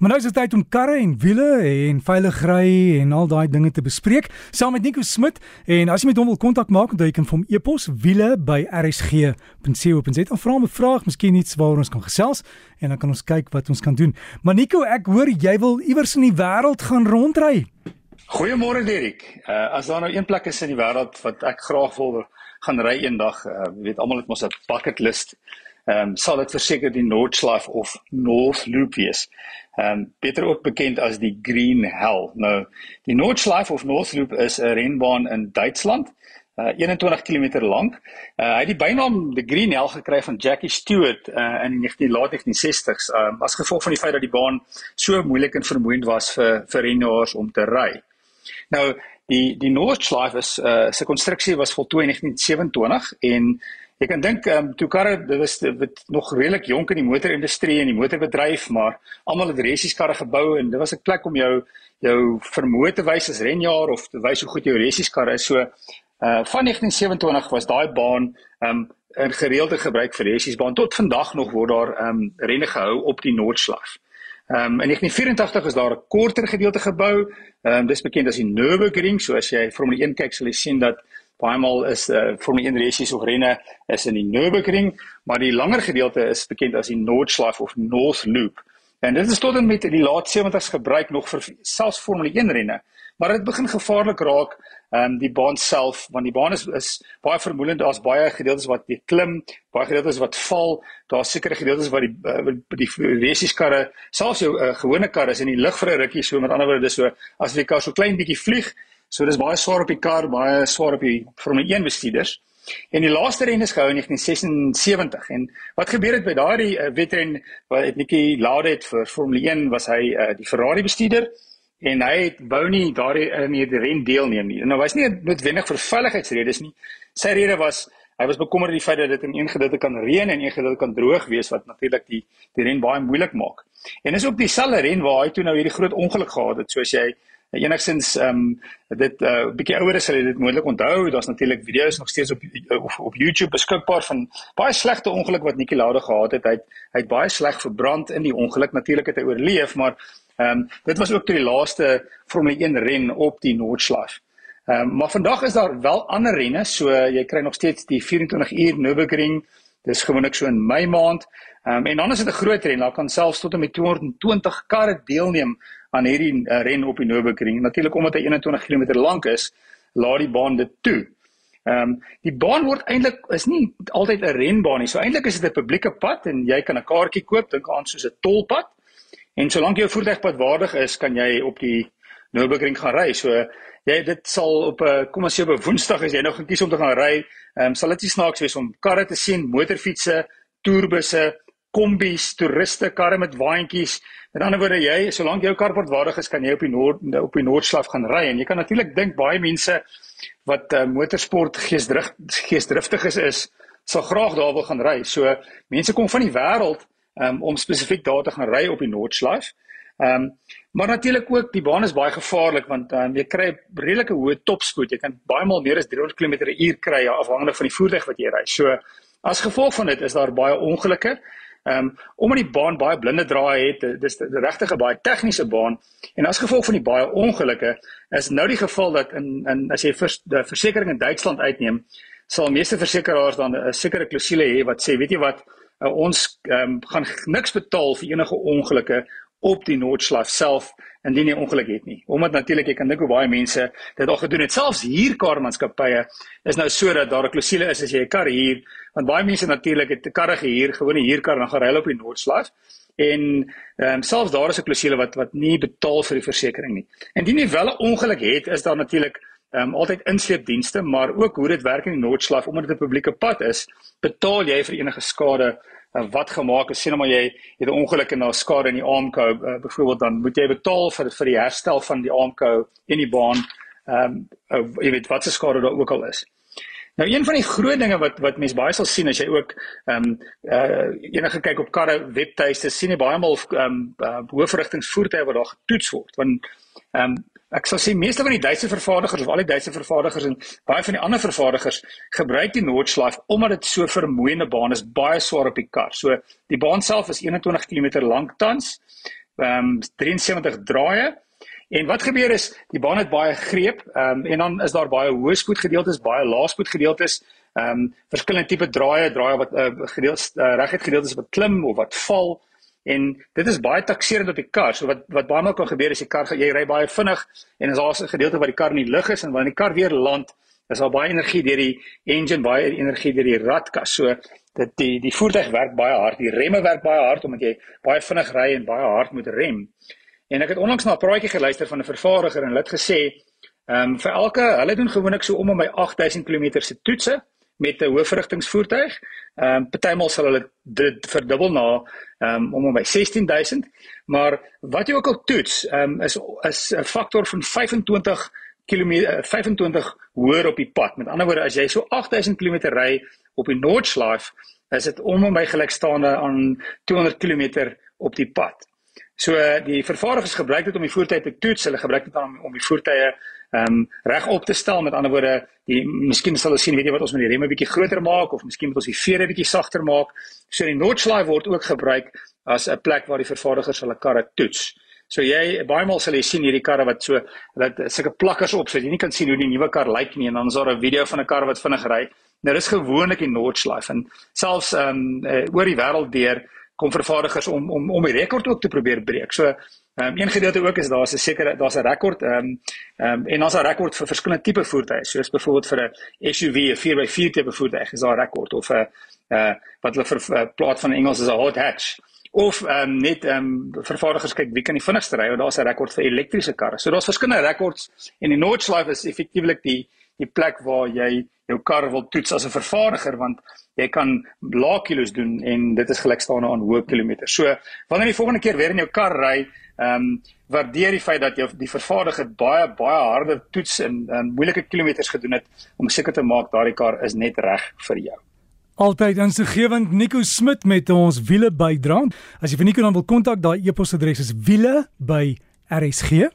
Maar nou is dit tyd om karre en wiele en veilig ry en al daai dinge te bespreek saam met Nico Smit en as jy met hom wil kontak maak, dan jy kan vir hom e-pos wiele by rsg.co.za vra 'n vraag, miskien iets waaroor ons kan gesels en dan kan ons kyk wat ons kan doen. Maar Nico, ek hoor jy wil iewers in die wêreld gaan rondry. Goeiemôre Derek. Uh, as daar nou een plek is in die wêreld wat ek graag wil gaan ry eendag, uh, weet almal het mos 'n bucket list ehm um, sal dit verseker die Noordslaaf of North Loop wees. Ehm um, beter ook bekend as die Green Hell. Nou die Noordslaaf of North Loop is 'n renbaan in Duitsland. Uh, 21 km lank. Uh, hy het die bynaam die Green Hell gekry van Jackie Stewart uh, in die 19 laat 1960s um, as gevolg van die feit dat die baan so moeilik en vermoeiend was vir vir renjaars om te ry. Nou die die Noordslaaf is uh, se konstruksie was voltooi in 1927 en Ek kan dink ehm um, toe karre dit was dit nog redelik jonk in die motorindustrie en die motorbedryf, maar almal het resieskarre gebou en dit was 'n plek om jou jou vermoë te wys as renjaer of te wys hoe goed jou resieskarre is. So uh van 1927 was daai baan ehm um, in gereelde gebruik vir resiesbaan tot vandag nog word daar ehm um, renne gehou op die Noordslag. Ehm um, in 1984 is daar 'n korter gedeelte gebou. Ehm um, dis bekend as die Nürburgring. So as jy Formule 1 kyk, sal jy sien dat baie maal is uh, Formule 1 resies of renne is in die Nürburgring, maar die langer gedeelte is bekend as die Nordschleife of North Loop. En dit is tot en met die laat 70s gebruik nog vir selfs Formule 1 renne, maar dit begin gevaarlik raak ehm um, die baan self want die baan is is baie vermoeiend daar's baie gedeeltes wat jy klim baie gedeeltes wat val daar's sekere gedeeltes wat die uh, die resieskarre selfs jou uh, gewone karre is in die lug vir 'n rukkie so met ander woorde dis so as die kar so klein bietjie vlieg So dis baie swaar op die kar, baie swaar op die Formule 1 bestuurders. En die laaste ren is gehou in 1976 en wat gebeur het by daardie uh, wedren wat Nicky Lauda het vir Formule 1 was hy uh, die Ferrari bestuurder en hy het wou nie daardie in die ren deelneem nie. Nou was nie noodwendig vir veiligheidsredes nie. Sy rede was hy was bekommerd oor die feit dat dit in een gedeelte kan reën en een gedeelte kan droog wees wat natuurlik die die ren baie moeilik maak. En dis ook dieselfde ren waar hy toe nou hierdie groot ongeluk gehad het soos jy enigstens ehm um, dit 'n uh, bietjie ouer is hulle dit moontlik onthou. Daar's natuurlik video's nog steeds op op, op YouTube beskikbaar van baie slegte ongeluk wat Niki Lauda gehad het. Hy het, hy het baie sleg verbrand in die ongeluk. Natuurlik het hy oorleef maar ehm um, dit was ook toe die laaste Formule 1 ren op die Noordslag ehm um, maar vandag is daar wel ander renne so jy kry nog steeds die 24 uur Nürburgring dis gewoonlik so in Mei maand. Ehm um, en dan is dit 'n groot ren. Daar kan selfs tot en met 220 karre deelneem aan hierdie uh, ren op die Nürburgring. Natuurlik omdat hy 21 km lank is, laat die baan dit toe. Ehm um, die baan word eintlik is nie altyd 'n renbaan nie. So eintlik is dit 'n publieke pad en jy kan 'n kaartjie koop, dink aan soos 'n tolpad. En solank jou voertuigpad waardig is, kan jy op die Nürburgring gaan ry. So jy dit sal op 'n kom ons sê op 'n Woensdag as jy nou gaan kies om te gaan ry, ehm um, sal dit nie snaaks wees om karre te sien, motorfietsse, toerbusse, kombies, toeriste karre met waantjies. Met ander woorde, jy solank jou kar waardig is, kan jy op die noord op die noordslaaf gaan ry en jy kan natuurlik dink baie mense wat uh, motorsport geesdrif geesdriftig is, is sal graag daar wil gaan ry. So mense kom van die wêreld um, om spesifiek daar te gaan ry op die noordslaaf. Ehm um, maar natuurlik ook die baan is baie gevaarlik want um, jy kry redelike hoë topspoed. Jy kan baie maal meer as 300 km/h kry afhangende van die voertuig wat jy ry. So as gevolg van dit is daar baie ongelukke. Ehm um, omdat die baan baie blinde draaie het, dis regtig 'n baie tegniese baan. En as gevolg van die baie ongelukke is nou die geval dat in in as jy vir die versekerings in Duitsland uitneem, sal meeste versekeraars dan 'n sekere klousule hê wat sê, weet jy wat, uh, ons um, gaan niks betaal vir enige ongelukke op die Noordslag self indien jy ongeluk het nie. Omdat natuurlik jy kan dink hoe baie mense dit al gedoen het. Selfs hier karmaatskappye is nou sodat daar 'n klousule is as jy 'n kar huur, want baie mense natuurlik het karre gehuur, gewone huurkar en dan gaan ry hulle op die Noordslag. En ehm um, selfs daar is 'n klousule wat wat nie betaal vir die versekerings nie. Indien jy wel 'n ongeluk het, is daar natuurlik ehm um, altyd insleepdienste, maar ook hoe dit werk in die Noordslag omdat dit 'n publieke pad is, betaal jy vir enige skade uh, wat gemaak is. Sien nou maar jy het 'n ongeluk en daar skade in die armkou uh, byvoorbeeld dan moet jy betaal vir vir die herstel van die armkou en die baan. Ehm um, uh, jy weet wat se skade daar ook al is. Nou een van die groot dinge wat wat mense baie sal sien as jy ook ehm um, uh enige kyk op karre webtuiste sien jy baie maal ehm um, uh, hoofrigtingsvoertuie wat daar getoets word want ehm um, ek sal sê meeste van die Duitse vervaardigers of al die Duitse vervaardigers en baie van die ander vervaardigers gebruik die Nordschleife omdat dit so vermoeiende baan is, baie swaar op die kar. So die baan self is 21 km lank tans ehm um, 73 draaie. En wat gebeur is die baan het baie greep ehm um, en dan is daar baie hoë spoed gedeeltes, baie lae spoed gedeeltes. Ehm um, verskillende tipe draaie, draaie wat uh, gedeeltes uh, reguit gedeeltes wat klim of wat val. En dit is baie takserend op die kar. So wat wat baie maal kan gebeur is die kar jy ry baie vinnig en as daar 'n gedeelte waar die kar nie lig is en wanneer die kar weer land, is daar baie energie deur die engine, baie energie deur die radkas. So dit die die voertuig werk baie hard, die remme werk baie hard omdat jy baie vinnig ry en baie hard moet rem. En ek het onlangs na 'n praatjie geluister van 'n vervaardiger en hulle het gesê, ehm um, vir elke hulle doen gewoonlik so om en by 8000 km se toetse met 'n hoofrigtingsvoertuig. Ehm um, partymal sal hulle dit verdubbel na ehm um, om en by 16000, maar wat jy ook al toets, ehm um, is is 'n faktor van 25 km 25 hoër op die pad. Met ander woorde, as jy so 8000 km ry op die Noordschleife, is dit om en by gelykstaande aan 200 km op die pad. So die vervaardigers gebruik dit om die voertuie te toets. Hulle gebruik dit dan om die voertuie ehm um, reg op te stel. Met ander woorde, die miskien sal ons sien, weet jy wat ons met die remme bietjie groter maak of miskien moet ons die vere bietjie sagter maak. So die Notchlife word ook gebruik as 'n plek waar die vervaardigers hulle karre toets. So jy baie maal sal jy sien hierdie karre wat so dat sulke plakkers op sit. Jy nie kan sien hoe die nuwe kar lyk nie en dan is daar 'n video van 'n kar wat vinnig ry. Nou dis gewoonlik die Notchlife en selfs ehm um, oor die wêreld deur kom vervaardigers om om om die rekord ook te probeer breek. So Ehm um, een gedeelte ook is daar's 'n sekere daar's 'n rekord ehm um, ehm um, en daar's 'n rekord vir verskillende tipe voertuie. Soos byvoorbeeld vir 'n SUV, 'n 4x4 tipe voertuig is daar 'n rekord of 'n uh, uh wat hulle vir uh, plaas van Engels is 'n hot hatch of ehm um, net ehm um, vervaardigers kyk wie kan die vinnigste ry. Daar's 'n rekord vir elektriese karre. So daar's verskillende rekords en die Nordschleife is effektiewelik die die plek waar jy jou kar wil toets as 'n vervaardiger want jy kan lae kilos doen en dit is gelykstaande aan hoë kilometers. So wanneer jy volgende keer weer in jou kar ry, ehm um, waardeer die feit dat jy die vervaardiger baie baie harde toets en en moeilike kilometers gedoen het om seker te maak daardie kar is net reg vir jou. Altyd insiggewend Nico Smit met ons wiele bydra. As jy vir Nico dan wil kontak, daai e-posadres is wiele by rsg.co.za.